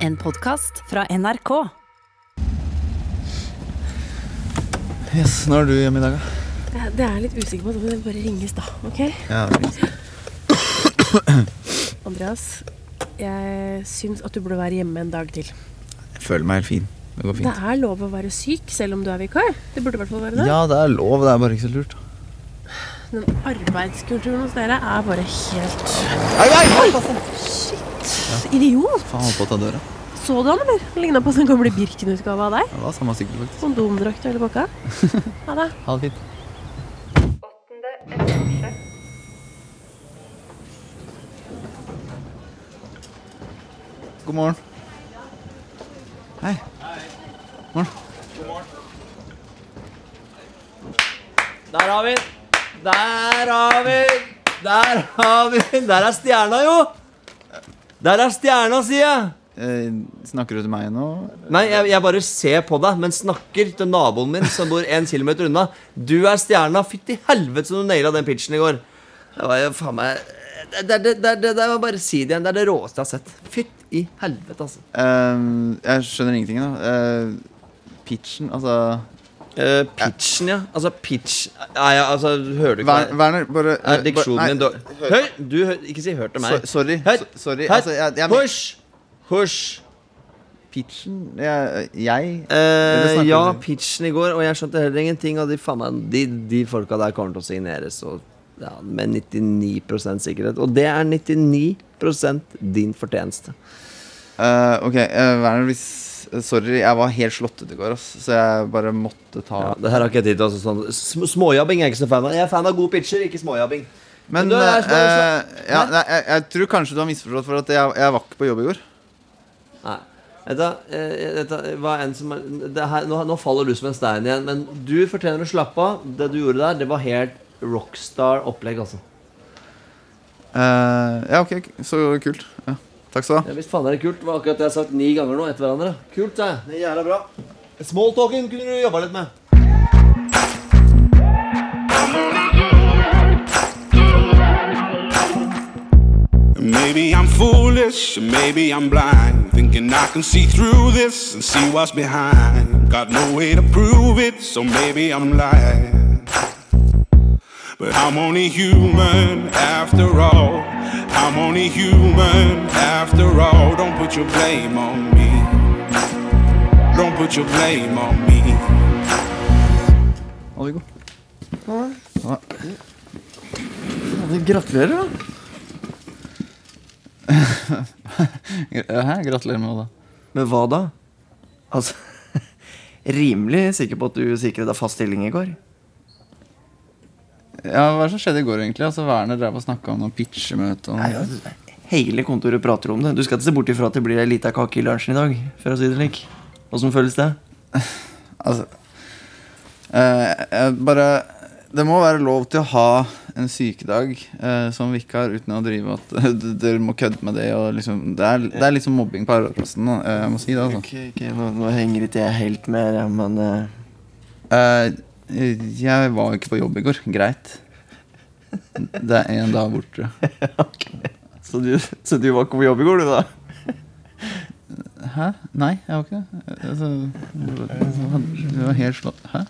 En podkast fra NRK. Yes, Nå er du hjemme i dag, da. Ja, Det er jeg litt usikker på, det bare ringes da, ok? Ja, Andreas, jeg syns at du burde være hjemme en dag til. jeg føler meg helt fin. Det går fint. Det er lov å være syk selv om du er vikar. Det burde i hvert fall være det. Ja, det er lov. Det er bare ikke så lurt. Den arbeidskulturen hos dere er bare helt Nei, nei! Idiot! Faen, holdt på å ta døra. Så du han, eller? Ligna på en sånn gamle Birken-utgave av deg. Det var samme sykkel, faktisk. Kondomdrakt og hele pakka. Ha det. Ha det fint. God morgen. Hei. God Morgen. Der har vi den! Der har vi den! Der har vi den! Der er stjerna, jo! Der er stjerna, sier jeg! Eh, snakker du til meg nå? Nei, jeg, jeg bare ser på deg, men snakker til naboen min som bor en kilometer unna. Du er stjerna. Fytti helvete som du naila den pitchen i går. Det var jo faen meg det, det, det, det, det, det var bare si det igjen. Det er det råeste jeg har sett. Fytt i helvete, altså. Eh, jeg skjønner ingenting, da. Eh, pitchen, altså Eh, pitchen, ja. Altså, pitch Nei, altså, hører du ikke Ver, Werner, bare Er diksjonen din? Hør! Du, ikke si 'hør' til meg. so- Sorry. Hør! so- sorry. Hør! Altså, jeg, jeg, hush! Hush! Pitchen Jeg, jeg Eh, ja, pitchen i går, og jeg skjønte heller ingenting. Og de, meg, de, de folka der kommer til å signeres og, ja, med 99% sikkerhet. Og det er 99% din fortjeneste. Eh, ok, eh, Werner, hvis Sorry, jeg var helt slåttet i går, ass, så jeg bare måtte ta Ja, det her har ikke jeg tid til. Altså, sånn, sm småjabbing er jeg ikke så fan av. Jeg er fan av god pitcher, ikke småjabbing. Men Men er- uh, ja, nei, jeg, jeg tror kanskje du har misforstått, for at jeg, jeg var ikke på jobb i går. Nei. Du, eh, vet du, som er, det her, nå, nå faller du som en stein igjen, men du fortjener å slappe av. Det du gjorde der, det var helt rockstar-opplegg, altså. Uh, ja, ok, så kult. Ja, takk skal du ha. Ja, visst faen er det kult. Det var akkurat det jeg har sagt ni ganger nå etter hverandre. Kult, det. Det er jævla bra. Smalltalking kunne du jobba litt med. Maybe I'm foolish, maybe I'm blind. Thinking I can see through this and see what's behind. Got no way to prove it, so maybe I'm lying. But I'm only human after all. I'm only human after all. Don't put your blame on me. Don't put your blame on me. Ha det godt. Gratulerer, da. Hæ? Gratulerer med hva da? Men hva da? Altså Rimelig sikker på at du sikret deg fast stilling i går. Ja, Hva det som skjedde i går, egentlig? Altså, Werner drev og snakka om noe pitchemøte. Og... Nei, altså, Hele kontoret prater om det. Du skal ikke se bort ifra at det blir ei lita kake i lunsjen i dag. For å si det slik. Åssen føles det? Altså eh, bare Det må være lov til å ha en sykedag eh, som vikar uten å drive at dere må kødde med det. Og liksom, det, er, det er liksom mobbing på arbeidsplassen. Eh, Jeg må si det, altså. Ok, ok, nå, nå henger ikke jeg helt med, ja, men eh, Eh, jeg var jo ikke på jobb i går. Greit. Det er én dag borte. okay. så, du, så du var ikke på jobb i går, du, da? Hæ? Nei, jeg var ikke det. Altså, du var helt slått Hæ?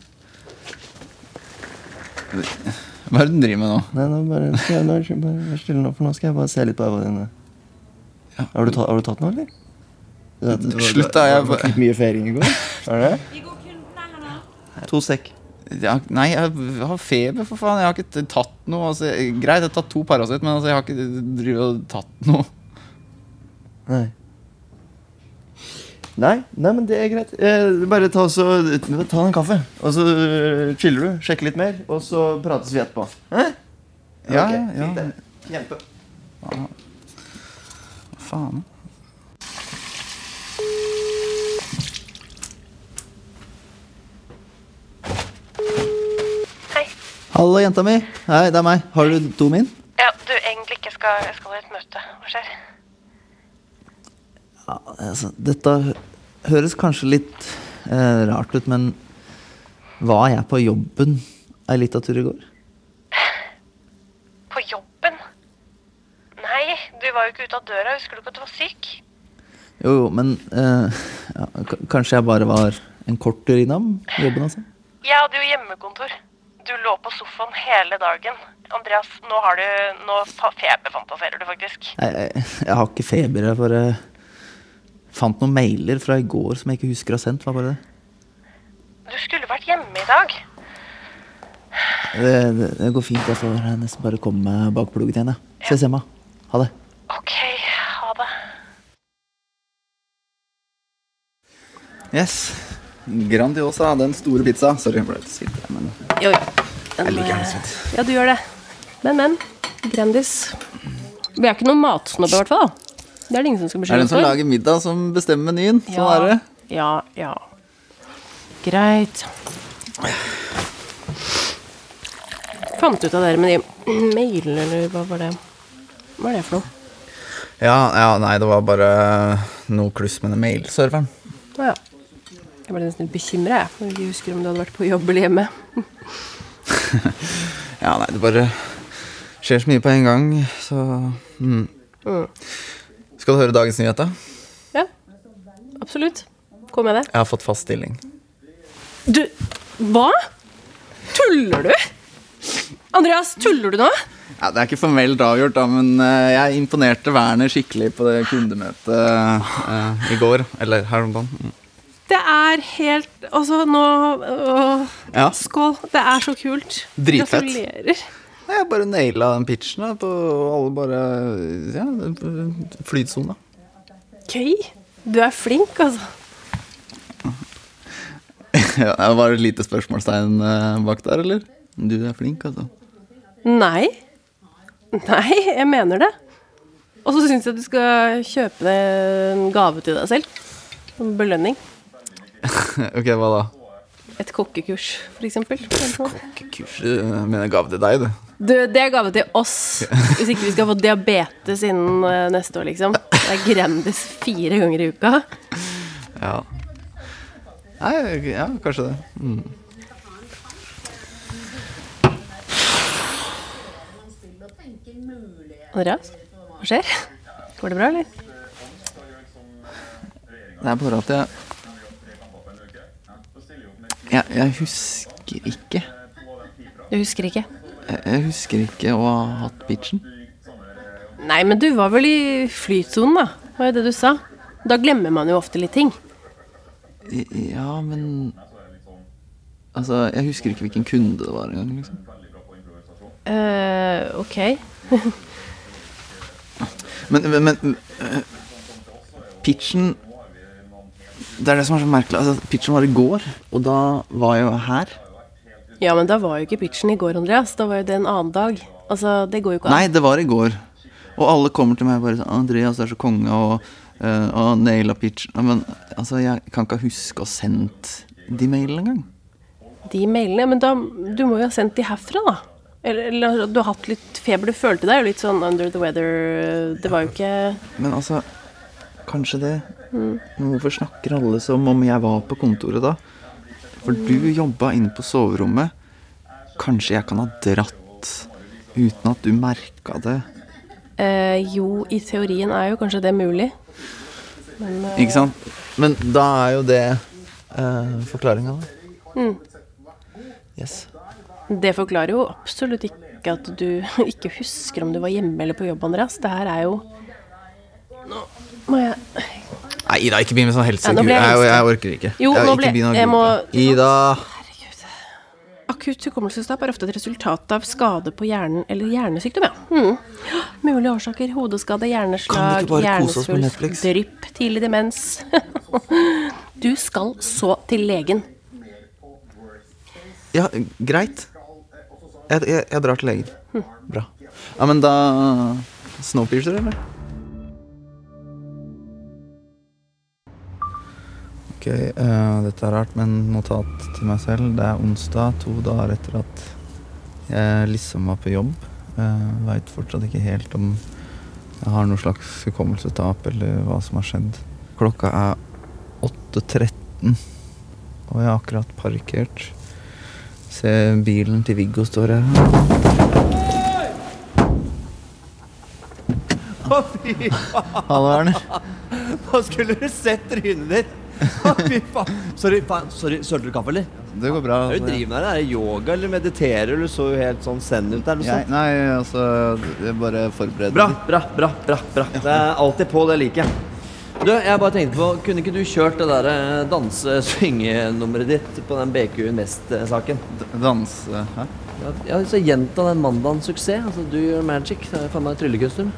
Hva er det du driver med nå? Nei, nå bare, jeg, nå, bare vær stille nå, for nå skal jeg bare se litt på øynene dine. Har, du tatt, har du tatt noe, eller? Det Slutt, da. Jeg, har var mye feiring i går. Er det? To sekk. Nei, jeg har feber, for faen. Jeg har ikke tatt noe. Altså, greit, jeg har tatt to Paracet, men altså, jeg har ikke drivet og tatt noe. Nei. Nei, nei, men det er greit. Eh, bare ta, så, ta en kaffe, og så eh, chiller du. Sjekker litt mer, og så prates vi etterpå. Eh? Ja, okay, ja. fint det. Kjempe. Hva faen? Hallo, jenta mi. Hei, det er meg. Har du to min? Ja, du, egentlig ikke skal, jeg skal i et møte. Hva skjer? Ja, altså, dette høres kanskje litt eh, rart ut, men var jeg på jobben ei lita tur i går? På jobben? Nei, du var jo ikke ute av døra. Husker du ikke at du var syk? Jo, jo, men eh, ja, kanskje jeg bare var en kort tur innom jobben, altså. Jeg hadde jo hjemmekontor. Du lå på sofaen hele dagen. Andreas, nå har du Nå fa- feberfantaserer du faktisk. Jeg, jeg har ikke feber. Jeg bare fant noen mailer fra i går som jeg ikke husker å ha sendt. Hva var det? Du skulle vært hjemme i dag. Det, det, det går fint. Jeg får nesten bare komme meg bak plugget igjen. Ja. Ses hjemme. Ha det. OK, ha det. Yes. Grandiosa, den store pizza. Sorry, jeg ble litt sint. Men Jo, jo. Jeg liker den. Ja, du gjør det. Men, men. Grandis. Vi er ikke noen matsnobber, i hvert fall. Det er det ingen som skal Er det beskylde den som lager middag, som bestemmer menyen? Sånn Ja. er det. Ja, ja. Greit. Fant ut av dere med de mailene, eller hva var det? Hva er det for noe? Ja, ja, nei, det var bare noe kluss med den mailserveren. Å ja. Jeg ble nesten litt bekymra, jeg. Når jeg ikke husker om du hadde vært på jobb eller hjemme. Ja, nei, det bare skjer så mye på en gang, så mm. Skal du høre dagens nyhet, da? Ja, absolutt. Kom med det. Jeg har fått fast stilling. Du, hva? Tuller du? Andreas, tuller du nå? Ja, Det er ikke formelt avgjort, da, men eh, jeg imponerte Werner skikkelig på det kundemøtet uh, i går. Eller her om dagen. Det er helt Altså, nå å, Ja. Skål. Det er så kult. Dritfett. Gratulerer. Jeg Jeg bare naila den pitchen. Da, på alle bare Ja, flytsona. Gøy. Du er flink, altså. Ja, det var et lite spørsmålstegn eh, bak der, eller? Du er flink, altså. Nei. Nei, jeg mener det. Og så syns jeg du skal kjøpe en gave til deg selv. Som belønning. ok, hva da? Et kokkekurs, for eksempel. Kokkekurs Men jeg gav til deg, du. Du, det er gave til oss. Hvis ikke vi skal få diabetes innen eh, neste år, liksom. Det er Grendis fire ganger i uka. Ja. Nei, ja, kanskje det. Mm. Andreas, hva skjer? Går det bra, eller? Det er bare at jeg Jeg, jeg husker ikke. Du husker ikke? Jeg, jeg husker ikke å ha hatt pitchen. Nei, men du var vel i flytsonen, da. Hva er det du sa? Da glemmer man jo ofte litt ting. Ja, men Altså, jeg husker ikke hvilken kunde det var engang. Liksom. Uh, ok. Men, men, men uh, pitchen Det er det som er så merkelig. Altså, pitchen var i går, og da var jeg jo her. Ja, men da var jo ikke pitchen i går, Andreas. Da var jo det en annen dag. Altså, det går jo ikke an. Nei, det var i går. Og alle kommer til meg og bare sånn 'Andreas er så konge', og, uh, og naila pitchen. Men altså, jeg kan ikke huske å ha sendt de mailene engang. De mailene, men da, du må jo ha sendt de herfra, da. Eller, eller du har hatt litt feber. Du følte deg jo litt sånn under the weather. Det var jo ikke Men altså, kanskje det Men hvorfor snakker alle som om jeg var på kontoret da? For du jobba inne på soverommet. Kanskje jeg kan ha dratt uten at du merka det? eh, Jo, i teorien er jo kanskje det mulig. Men eh, Ikke sant? Men da er jo det eh, forklaringa, da. Yes. det forklarer jo absolutt ikke at du ikke husker om du var hjemme eller på jobb, Andreas. Det her er jo Nå må jeg Nei, Ida, ikke begynn med sånn Ja, nå ble jeg jeg, jeg, orker ikke. Jo, jeg, nå ble- ikke jeg må- Ida! Ida! Akutt hukommelsestap er ofte et resultat av skade på hjernen eller hjernesykdom, ja. Mm. Mulige årsaker hodeskade, hjerneslag, hjernesvulst, drypp, tidlig demens. Du skal så til legen. Ja, greit. Jeg, jeg, jeg drar til legen. Bra. Ja, men da Snowpiercer, eller? Ok, uh, dette er rart, men notat til meg selv. Det er onsdag, to dager etter at jeg liksom var på jobb. Uh, Veit fortsatt ikke helt om jeg har noe slags hukommelsestap eller hva som har skjedd. Klokka er 8.13, og jeg har akkurat parkert. Se bilen til Viggo står her. Hallo, Erner. Nå skulle du sett trynet ditt! Å, Fy faen. Sorry, faen. Sorry, Sølte du kaffe, eller? Det går bra. Hva er det du driver med? Er det yoga eller mediterer? Du så helt sånn zen ut der. Jeg, nei, altså Jeg bare forbereder Bra, bra, bra. bra, bra. Det er alltid på, det liker jeg. Du, jeg bare tenkte på, Kunne ikke du kjørt det der eh, danse-synge-nummeret ditt på den BQ Invest-saken? Danse Hæ? Ja, så Gjenta den mandagens suksess. Altså, Do your magic. Det er faen meg tryllekunstner.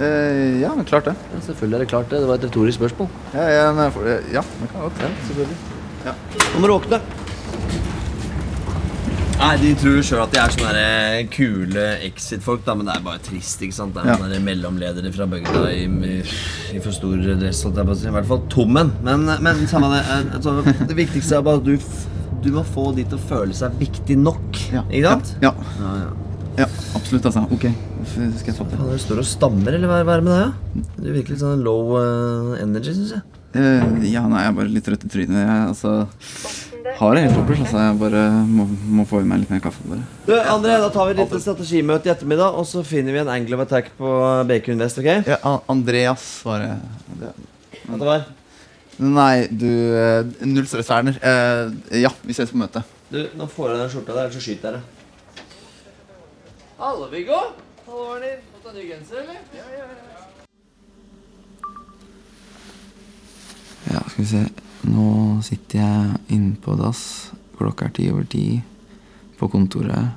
Eh, ja, klart det. Ja, selvfølgelig er det klart det. Det var et retorisk spørsmål. Ja, ja, men jeg ja det kan godt. Ja, selvfølgelig. Nå må du åpne. Nei, De tror jo sjøl at de er sånne der kule exit-folk, da, men det er bare trist. ikke sant? Det er Ja. sånne mellomledere fra bygda i, i for stor dress. holdt jeg på å si. I hvert fall tommen. Men, men samme det. eh, Altså, det viktigste er bare at du, du må få de til å føle seg viktig nok. Ja. Ikke sant? Ja, Ja, ja. Ja, absolutt, altså. Ok, skal jeg ta? Faen, Du står og stammer, eller hva er det med deg? Ja? Du virker litt sånn low uh, energy, syns jeg. Uh, ja, nei, jeg er bare litt rødt i trynet. Jeg altså har det helt toppers. Altså, jeg bare må, må få i meg litt mer kaffe. bare Du, André, Da tar vi et lite strategimøte i ettermiddag, og så finner vi en angle of attack på BQ Invest. ok? ja, Andreas var det. det. Hva det var? Nei, du eh, Null stress, Erner. Uh, ja, vi ses på møtet. Du, nå får jeg den skjorta der, så skyter jeg deg. Hallo, Viggo. Hallo, Arner. Fått deg ny genser, eller? Ja, skal vi se. Nå sitter jeg inne på dass. Klokka er ti over ti på kontoret.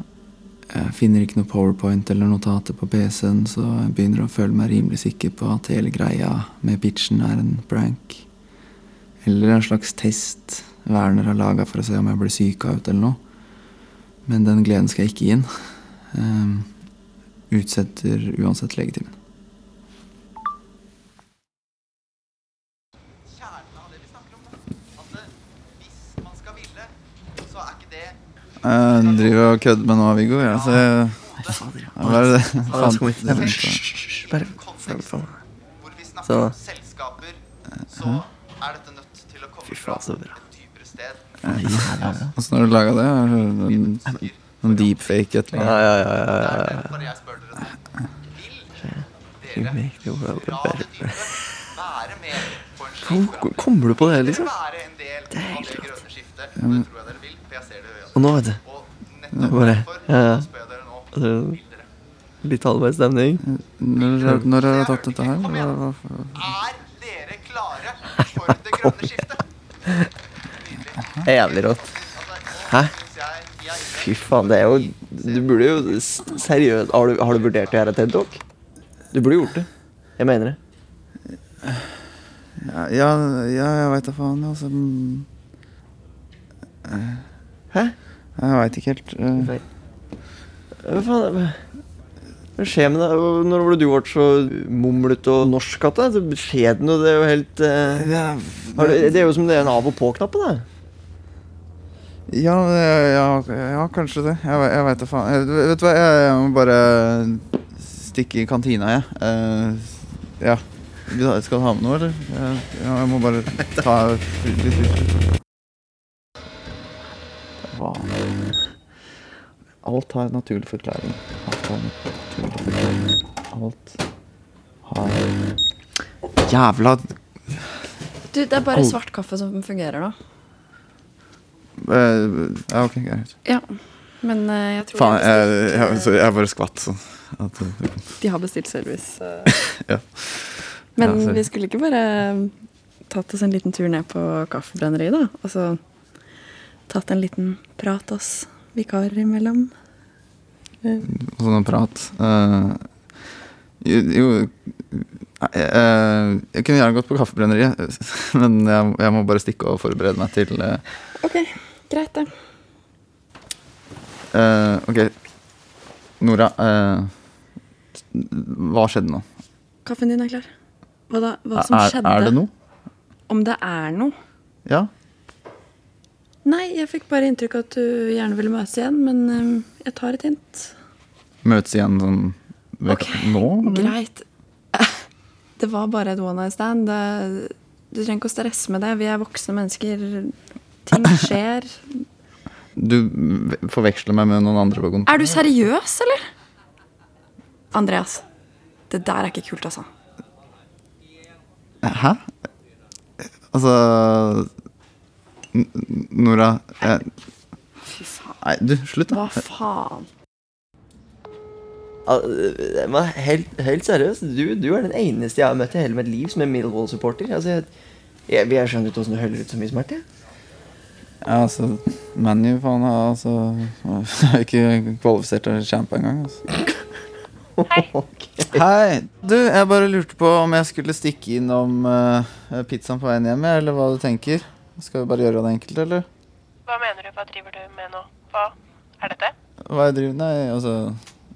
Jeg finner ikke noe powerpoint eller notater på PC-en, så jeg begynner å føle meg rimelig sikker på at hele greia med pitchen er en prank. Eller en slags test Werner har laga for å se om jeg blir syka ut eller noe. Men den gleden skal jeg ikke gi inn. Ehm, utsetter uansett legetimen. Jeg driver og kødder med noe, Viggo. Ja, så jeg, hva er det? Faen. er. Jeg. Bare Så. selskaper, så er dette nødt til å komme fra faen, et dypere sted. Åssen har du laga det? Er det en, en deepfake et eller annet? ja, ja, ja, Hvor kommer du på det, liksom? Være en del av det er helt øynene. Og nå, vet du. Og bare- ja, ja. nå. Litt halvveis stemning. Når, når har du tatt dette her? Er dere klare for det grønne skiftet? Jævlig rått. Hæ? Fy faen, det er jo Du burde jo Seriøst, har du, har du vurdert å gjøre TED Talk? Du burde gjort det. Jeg mener det. Ja, ja, ja jeg veit da faen. Altså, mm, Hæ? jeg veit ikke helt. eh. Hva faen hva- skjer med deg? Når ble du ble så mumlete og norsk at det? skjer det noe? det er jo helt uh, Ja, har det, Det er jo som det er en av og på-knapp på det. Ja, ja, ja, kanskje det. Jeg, jeg veit da faen. Jeg, vet du hva, jeg, må bare stikke i kantina, jeg. Eh, ja. Skal du ha med noe, eller? Jeg, jeg må bare ta litt ut. Hva? Alt har en naturlig forklaring. Alt har en naturlig forklaring. Alt har Jævla Du, det er bare svart kaffe som fungerer nå. Eh, Ja, ok, greit. Ja, men eh, jeg tror Faen, jeg, jeg, jeg, eh, jeg bare skvatt sånn. At, de har bestilt service. Ja. Men Ja, vi skulle ikke bare tatt oss en liten tur ned på kaffebrenneriet, da? Og så tatt en liten prat oss vikarer imellom? sånn prat. uh, jo, jo eh, Jeg kunne gjerne gått på kaffebrenneriet, men jeg, jeg må bare stikke og forberede meg til Ok, greit det. Uh, Ok, Nora. uh, hva skjedde nå? Kaffen din er klar. Hva da? Hva som Er, skjedde? er det noe? Om det er noe? Ja? Nei, jeg fikk bare inntrykk av at du gjerne ville møtes igjen, men eh, jeg tar et hint. Møtes igjen sånn ved, Ok, nå? eller? Greit. Det var bare et one night stand. Det, du trenger ikke å stresse med det. Vi er voksne mennesker. Ting skjer. Du forveksler meg med noen andre på kontoret. Er du seriøs, eller? Andreas, det der er ikke kult, altså. Hæ? Altså Nora jeg... Nei, du, slutt, da. Hva faen? Men helt, helt seriøst, du, du er den eneste jeg har møtt i hele mitt liv som er Millwall-supporter. Altså, jeg, jeg, jeg skjønner ikke hvordan du holder ut så mye smerte. Ja, altså ManU, faen, har altså er ikke kvalifisert til champ engang. Altså. Hei. Du, jeg bare lurte på om jeg skulle stikke innom uh, pizzaen på veien hjem, eller hva du tenker. Skal vi bare gjøre det enkelt, eller? Hva mener du? Hva driver du med nå? Hva er dette? Hva jeg driver Nei, altså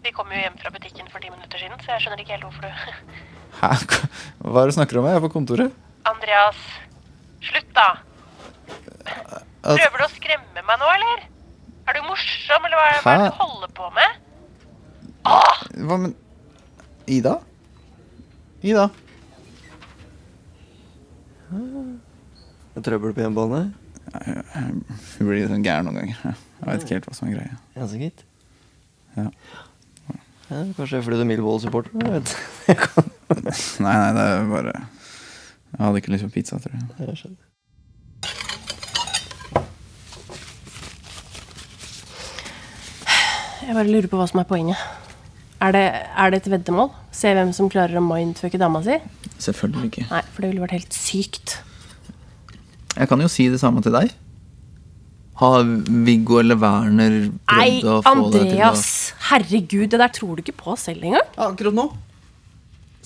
Vi kom jo hjem fra butikken for ti minutter siden, så jeg skjønner ikke helt hvorfor du Hæ? Hva er det du snakker om? Jeg er på kontoret. Andreas, slutt da! Altså, Prøver du å skremme meg nå, eller? Er du morsom, eller hva er, hva er det du holder på med? hva med Ida? Ida? Jeg trøbbel på hjemmebane. Hun blir litt sånn gæren noen ganger. Jeg vet ikke helt hva som er greia. Ja, så gitt. Ja. Ja, kanskje det er fordi du er Millwall-supporter? Nei, nei, det er bare Jeg hadde ikke lyst på pizza, tror jeg. Jeg skjønner. Jeg bare lurer på hva som er poenget. Er det, er det et veddemål? Se hvem som klarer å mindfucke dama si? Selvfølgelig ikke. Nei, for det ville vært helt sykt. Jeg kan jo si det samme til deg. Har Viggo eller Werner Nei, prøvd å få deg til å Andreas! Herregud, det der tror du ikke på selv engang. Ja, akkurat nå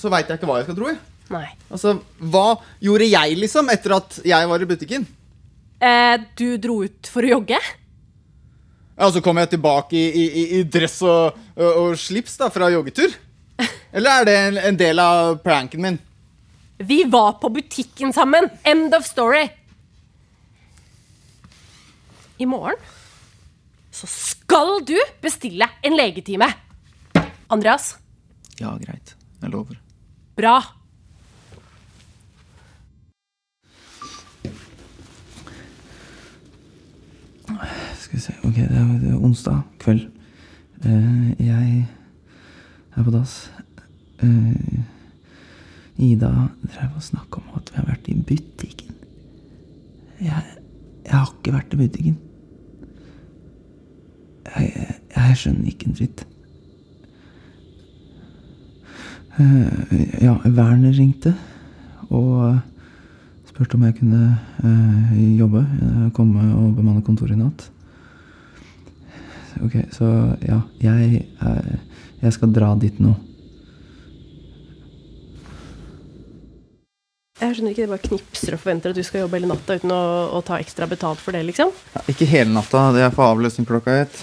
så veit jeg ikke hva jeg skal tro. jeg. Nei. Altså, Hva gjorde jeg, liksom, etter at jeg var i butikken? Eh, du dro ut for å jogge? Ja, Så kommer jeg tilbake i, i, i- dress og, og, og slips da, fra joggetur. Eller er det en, en del av pranken min? Vi var på butikken sammen! End of story! I morgen så skal du bestille en legetime. Andreas, Ja, greit. Jeg lover. bra. Skal vi se Ok, det er, onsdag kveld. Uh, jeg er på dass. Uh, Ida drev og snakka om at vi har vært i butikken. Jeg, jeg har ikke vært i butikken. Jeg, jeg, jeg skjønner ikke en dritt. Uh, ja, Werner ringte og spurte om jeg kunne uh, jobbe, Uh, komme og bemanne kontoret i natt. Ok, så ja, jeg, eh, jeg skal dra dit nå. Jeg skjønner ikke, det bare knipser og forventer at du skal jobbe hele natta uten å, å ta ekstra betalt for det, liksom. Ja, ikke hele natta, det er for avløsning klokka ett.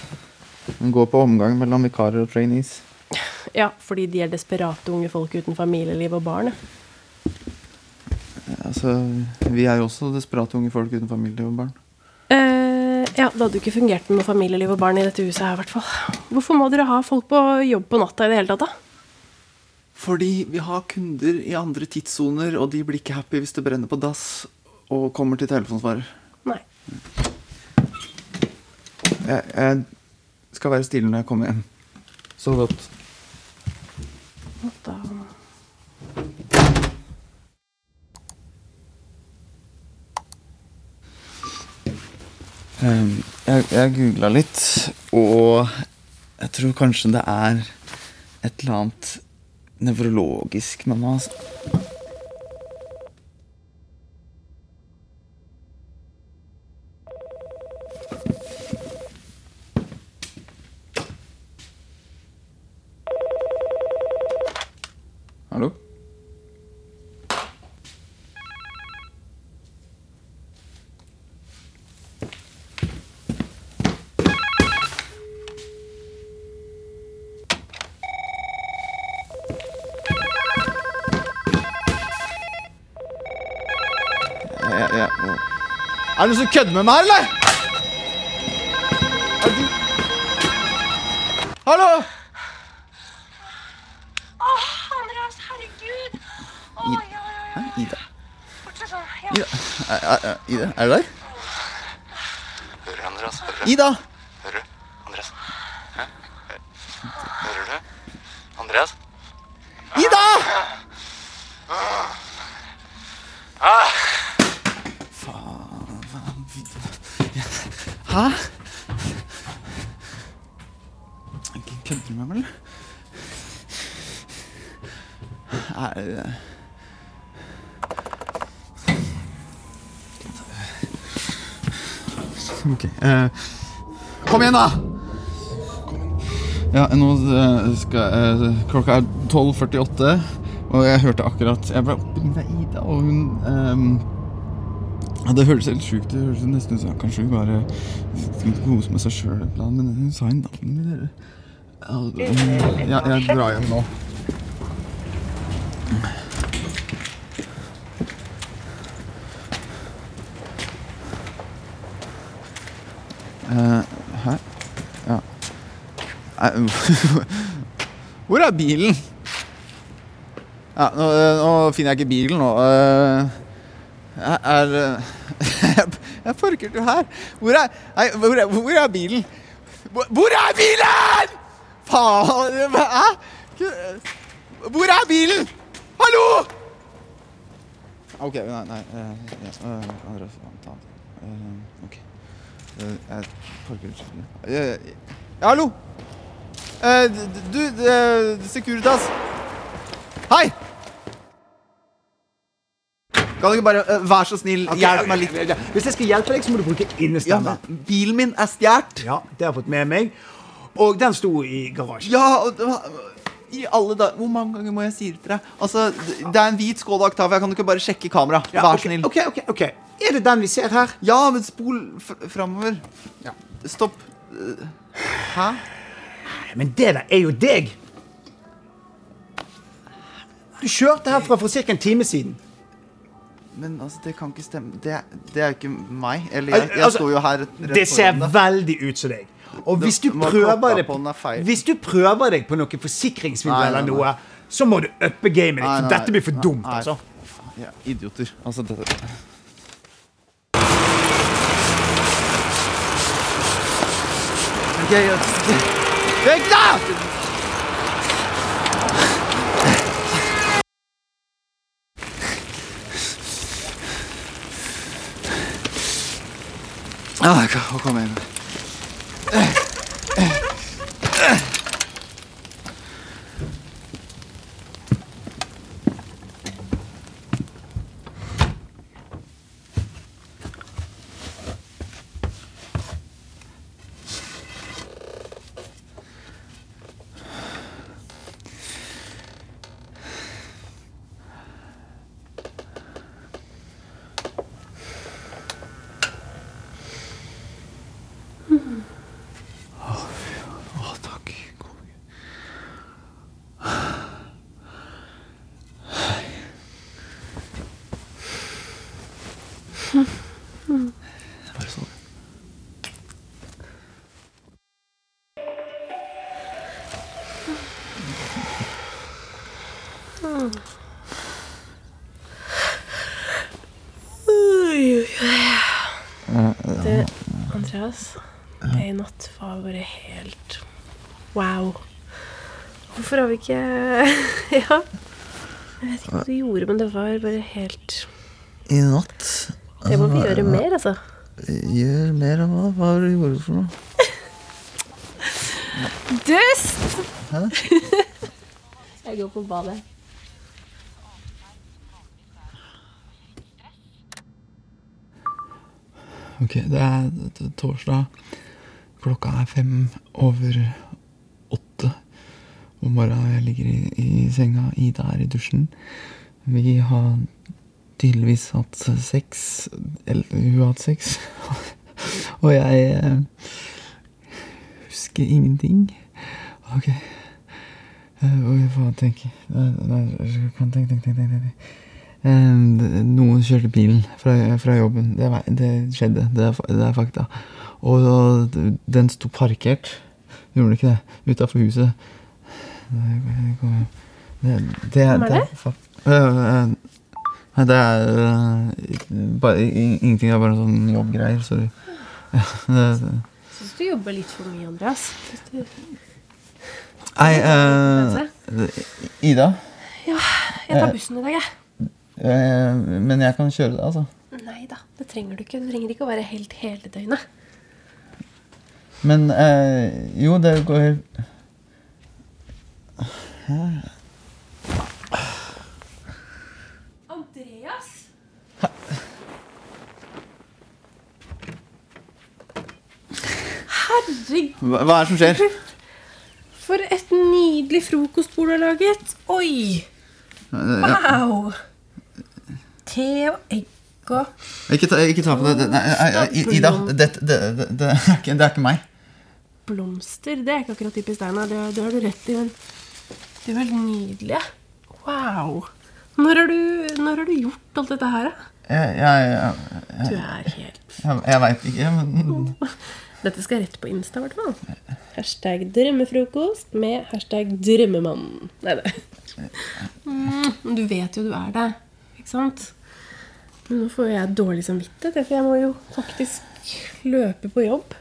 Den går på omgang mellom vikarer og trainees. Ja, fordi de er desperate unge folk uten familieliv og barn. ja. Altså, vi er jo også desperate unge folk uten familie og barn. Ja, det hadde jo ikke fungert med noe familieliv og barn i dette huset her, i hvert fall. Hvorfor må dere ha folk på jobb på natta i det hele tatt, da? Fordi vi har kunder i andre tidssoner, og de blir ikke happy hvis det brenner på dass og kommer til telefonsvarer. Nei. Jeg, jeg skal være stille når jeg kommer hjem. Så godt. Da. Um, jeg jeg googla litt, og jeg tror kanskje det er et eller annet nevrologisk med meg. Altså. Hallo? Ja, ja, ja. Som kødder med meg, eller? Er du Hallo? Andreas, herregud! Å, ja, ja, ja. Hæ? Ida? Fortsett sånn. Ja. Ida? Er, er, Ida? er du der? Hører du, Andreas? Hører du? Ida! Hører du? Andreas? Hæ? Hører du? Andreas? Hæ? Kødder du med meg, eller? Er det Ok. eh, kom igjen, da! Ja, nå eh, skal eh, Klokka er 12.48, og jeg hørte akkurat Jeg ble oppringt av Ida, og hun ehm, ja, Det høres helt sjukt. Det høres nesten ut som kanskje hun bare skulle kose med seg sjøl, men hun sa en navnet med dere. Ja, jeg drar hjem nå. Uh, hæ? Ja. Hvor er bilen? Ja, nå, eh, nå finner jeg ikke bilen nå. Eh, Jeg er Jeg, jeg parkerte jo her. Hvor er, nei, hvor er, hvor er bilen? Hvor, er bilen?! Faen! Hæ? Hvor er bilen? Hallo! Ok, nei, nei Uh, yes. uh, Andreas, ta. Eh, Ok. Eh, Jeg parker ikke Eh, hallo! Eh, Du, eh, Securitas. Hei! Kan du ikke bare eh, være så snill, hjelpe meg litt? Hvis jeg skal hjelpe deg, så må du bruke Ja, innestemme. men bilen min er stjålet. Ja, det har jeg fått med meg. Og den sto i garasjen. Ja, og det var, i alle da Hvor mange ganger må jeg si det til deg? Altså, Det er en hvit Skoda Octavia. Kan du ikke bare sjekke kamera? Ja, Vær ok, snill. Ok, ok, ok. Er det den vi ser her? Ja, men spol fr framover. Stopp. Eh, Hæ? Men det der er jo deg. Du kjørte herfra for ca. en time siden. Men altså, det kan ikke stemme. Det, det er jo ikke meg. Eller jeg, jeg Altså, sto jo her rett Det ser deg. veldig ut som deg. Og hvis du, prøver deg hvis du prøver deg på noe forsikringssvindel eller noe, så må du uppe gamet ditt, for dette blir for dumt. nei. altså. Ja, idioter. Altså, det Ok, ja, Vekk, da! Ah, kom- kom igjen. Å, takk. konge. Bare sånn. Du, Andreas. Det i natt var bare helt wow. Hvorfor har vi ikke Ja. Jeg vet ikke hva du gjorde, men det var bare helt I natt Det må vi gjøre mer, altså. Gjør mer av hva? Hva har du for noe? Dust! Jeg går på badet. Ok, det er torsdag. Klokka er fem over åtte om morgenen. Jeg ligger i, i senga. Ida er i dusjen. Vi har tydeligvis hatt sex. Eller hun har hatt sex. Og jeg eh, husker ingenting. Ok. Hva faen jeg får tenke tenk, tenk. jeg Tenk, tenk, tenk. Eh, Noen kjørte bilen fra, fra jobben. Det, det skjedde. Det er, det er fakta. Og, og den sto parkert. Gjorde den ikke det? Utafor huset. Det, det, det, Hvem er det? Eh, eh, Nei, det er bare, in- ingenting. Det er bare sånn jobbgreier. Sorry. Ja. Syns du jobber litt for mye, Andreas. Nei, uh, Ida? Jeg tar bussen i dag, jeg. Eh, men jeg kan kjøre det, altså. Nei da, det trenger du ikke. Du trenger ikke å være helt hele døgnet. Men eh, jo, det går helt Andreas? Herregud, hva, hva er det som skjer? for et nydelig frokostbord du har laget. Oi! Wow! Te og egg og Ikke ta, ikke ta på det. nei, Ida, det, det, det, det, er ikke, det er ikke meg. blomster. Det er ikke akkurat typisk deg, nei. Det, det har du rett i. Men de er veldig nydelige. Wow. Når har, du, når har du gjort alt dette her, da? Jeg, jeg, jeg, Du er helt jeg, jeg veit ikke, men Dette skal rett på Insta, i hvert fall. Hashtag drømmefrokost med hashtag drømmemannen. Nei, nei. Mm, du vet jo du er det, ikke sant? Men nå får jeg dårlig samvittighet, for jeg må jo faktisk løpe på jobb.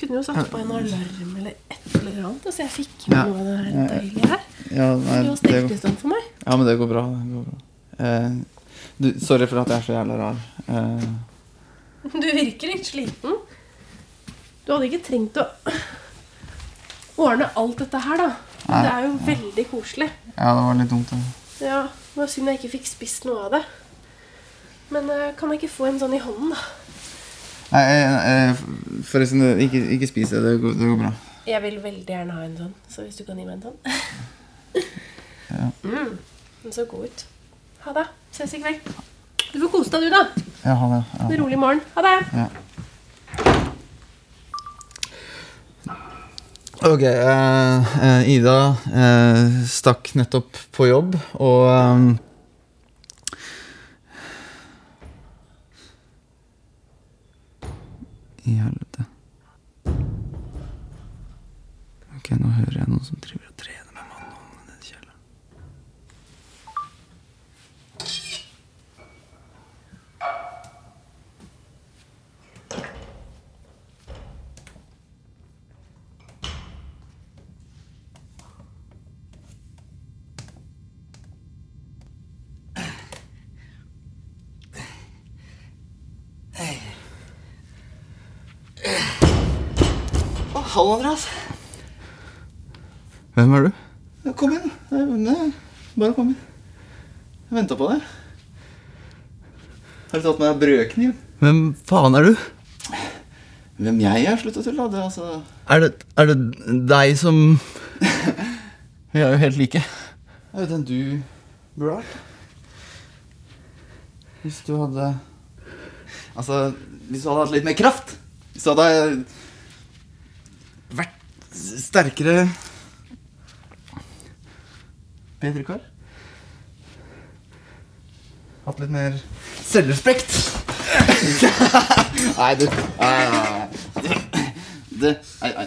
Kunne jo satt på en alarm eller et eller annet, så jeg fikk med Ja. noe av det her deilige her. ja, nei, Du har stelt i stand for meg. ja, men det går bra. Det går bra. Eh, du, sorry for at jeg er så jævla rar. Eh, Du virker litt sliten. Du hadde ikke trengt å ordne alt dette her, da. Nei. Det er jo veldig koselig. ja, det var litt dumt. Det. Ja, Det var synd jeg ikke fikk spist noe av det. Men eh, kan jeg ikke få en sånn i hånden, da? Nei, eh, eh, forresten, ikke, ikke spis det. Det går, det går bra. Jeg vil veldig gjerne ha en sånn, så hvis du kan gi meg en sånn. Mm, den så god ut. Ha det. Ses i kveld. Du får kose deg, du, da. Ja, ha det. Ja. En rolig morgen. Ha det. Ok, eh, eh, Ida eh, stakk nettopp på jobb, og ehm, I helvete. Ok, nå hører jeg noen som driver Hallo, Andreas. Hvem er du? Kom inn. Nei, nei, Bare kom inn. Jeg venta på deg. Har du tatt med deg brødkniv? Hvem faen er du? Hvem jeg er? Slutt å tulle. Det altså Er det, er det deg som Vi er jo helt like. Det er jo den du burde vært. Hvis du hadde Altså, hvis du hadde hatt litt mer kraft Du hadde vært sterkere. Bedre kar Hatt litt mer selvrespekt. Nei, du. Nei, nei,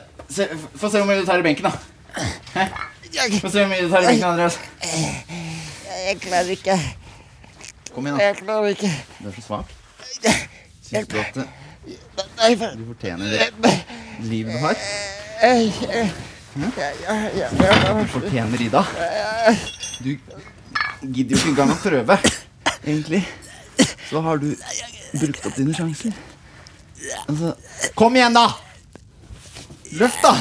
Få se hvor mye du tar i benken da. Hæ? Få se hvor mye du tar i benken, Andreas. Jeg klarer ikke. Kom igjen da. Jeg klarer ikke. Du er så svak. Du at for du fortjener det livet du har? Du fortjener Ida. Du gidder jo ikke engang å prøve. Egentlig så har du brukt opp dine sjanser. Altså Kom igjen, da! Løft, da!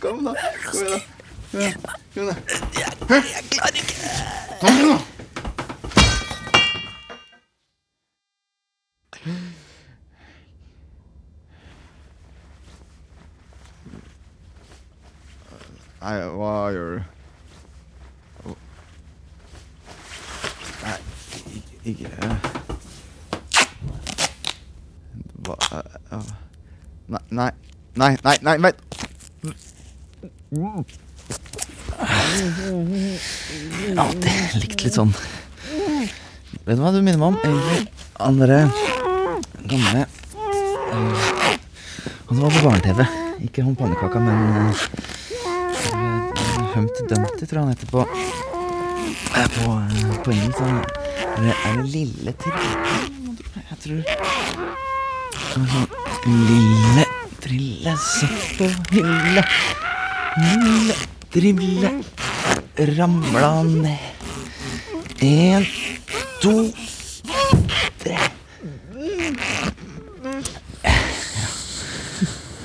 Kom, da. Kom igjen, da. Kom igjen, da. jeg klarer ikke. Nei, hva gjør du? Nei, ikke, Hva eh, Nei, nei, nei, nei, nei, vent! Jeg har alltid likt litt sånn Vet du hva du minner meg om? Egentlig andre gamle eh, Han som var på barne-TV. Ikke han pannekaka, men Pumped Dumpty, tror jeg han heter på eh, På, eh, på engelsk. Er det, er det Lille Trille? Jeg tror sånn Lille Trille satt Lille. Lille Drille ramla ned. En, to, tre.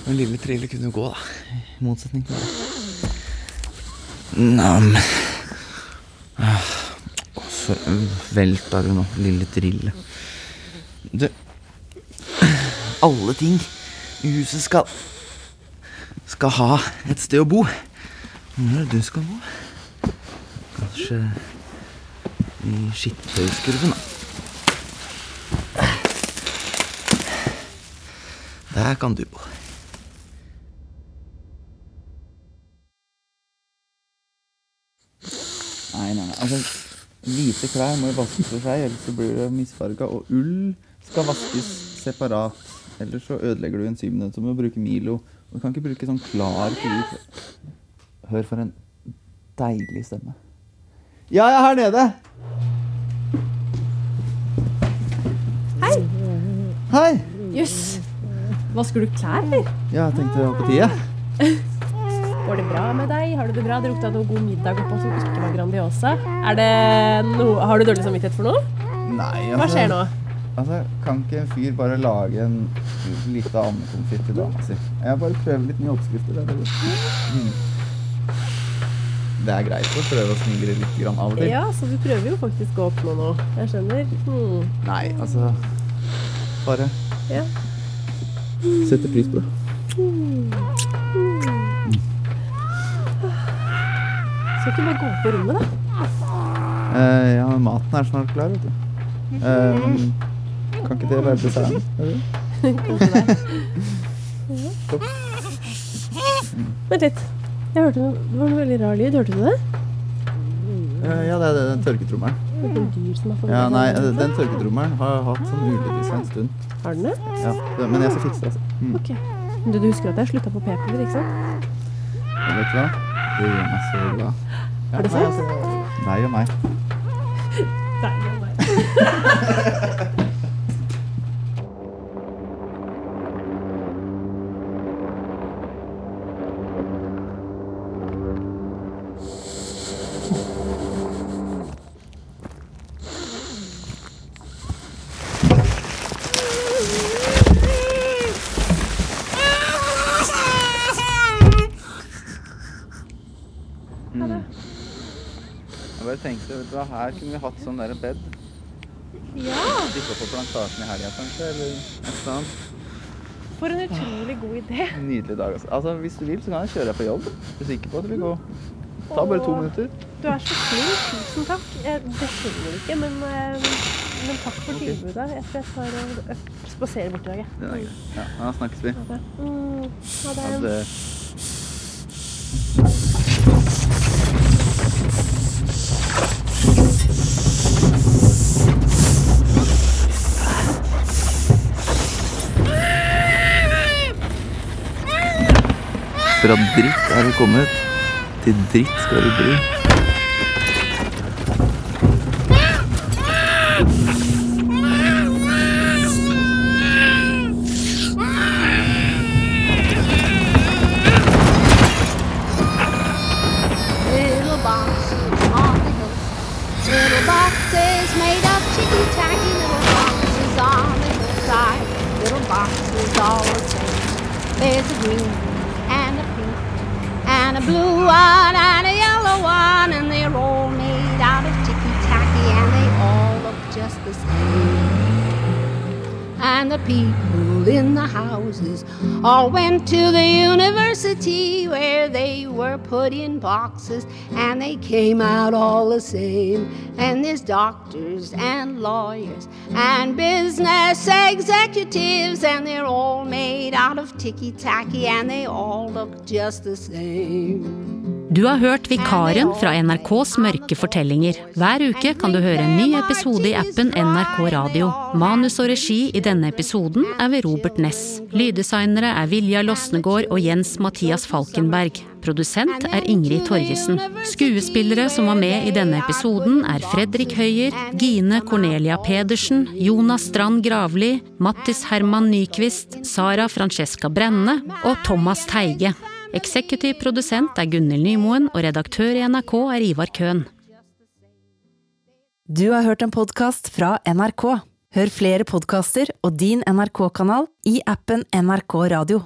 Men Lille Trille kunne gå, da. I motsetning til det. Nam. Ah, Så velta du nå, lille Drille. Du Alle ting i huset skal Skal ha et sted å bo. Hvor er det du skal bo? Kanskje i skittøyskurven, da. Der kan du bo. Nei, nei. Altså, hvite klær må jo vaskes for seg, ellers så blir det misfarga. Og ull skal vaskes separat. Ellers så ødelegger du enzymene. Så må du bruke Milo. Og du kan ikke bruke sånn klar hvit Hør for en deilig stemme. Ja, jeg er her nede! Hei! Hei! Jøss. Vasker du klær, eller? Ja, jeg tenkte det var på tide. Går det bra med deg? Har du det bra? Drukket av noe god middag oppå som ikke var Grandiosa? Det noe Har du dårlig samvittighet for noe? Nei, Hva skjer nå? Altså, Kan ikke en fyr bare lage en lita andekonfitt til dama si? Jeg bare prøver litt nye oppskrifter. Det er, det. Mm. det er greit å prøve å smigre litt grann av og til. Ja, så du prøver jo faktisk å oppnå noe. Jeg skjønner. Mm. Nei, altså Bare Ja. setter pris på det. Skal ikke bare gå opp på rommet, da? Uh, ja, men maten er snart klar, vet du. Uh, kan ikke det være desserten? Ja. Vent litt. Jeg hørte noe, det var noe veldig rar lyd. Hørte du det? Uh, ja, det er den tørketrommelen. Det noen dyr som har fått Ja, nei, den tørketrommelen har jeg hatt sånn ulyd en stund. Har den det? Ja, men jeg skal fikse det, altså. Mm. Okay. Du, du husker at jeg slutta på p-piller, ikke sant? Og vet du hva? Det gjør meg så glad. Ja, Er det nei, sant? Deg og meg. Deg og nei. Jeg bare tenkte, vet du hva, her kunne vi hatt sånn derre bed. Ja! Stikke opp på plantasjen i helga, kanskje, eller et eller annet. For en utrolig god idé. Nydelig dag, altså. altså. Hvis du vil, så kan jeg kjøre deg på jobb. Er du sikker på at det vil gå? Ta bare to minutter. Du er så flink. Tusen takk. Det skjønner du ikke, men, eh, men takk for okay. tilbudet. Jeg tror jeg tar og spaserer bort i dag. jeg. Er. Ja, da snakkes vi. Ha det. Mm, ha det. Ha det. Fra dritt er du kommet. Til dritt skal du bli. Just the same. And the people in the houses all went to the university where they were put in boxes and they came out all the same. And there's doctors and lawyers and business executives, and they're all made out of ticky tacky and they all look just the same. Du har hørt Vikaren fra NRKs mørke fortellinger. Hver uke kan du høre en ny episode i appen NRK Radio. Manus og regi i denne episoden er ved Robert Ness. Lyddesignere er Vilja Losnegård og Jens Mathias Falkenberg. Produsent er Ingrid Torgesen. Skuespillere som var med i denne episoden er Fredrik Høyer, Gine Cornelia Pedersen, Jonas Strand Gravli, Mattis Herman Nyquist, Sara Francesca Brenne og Thomas Teige. Eksekutiv produsent er Gunhild Nymoen, og redaktør i NRK er Ivar Køhn. Du har hørt en podkast fra NRK. Hør flere podkaster og din NRK-kanal i appen NRK Radio.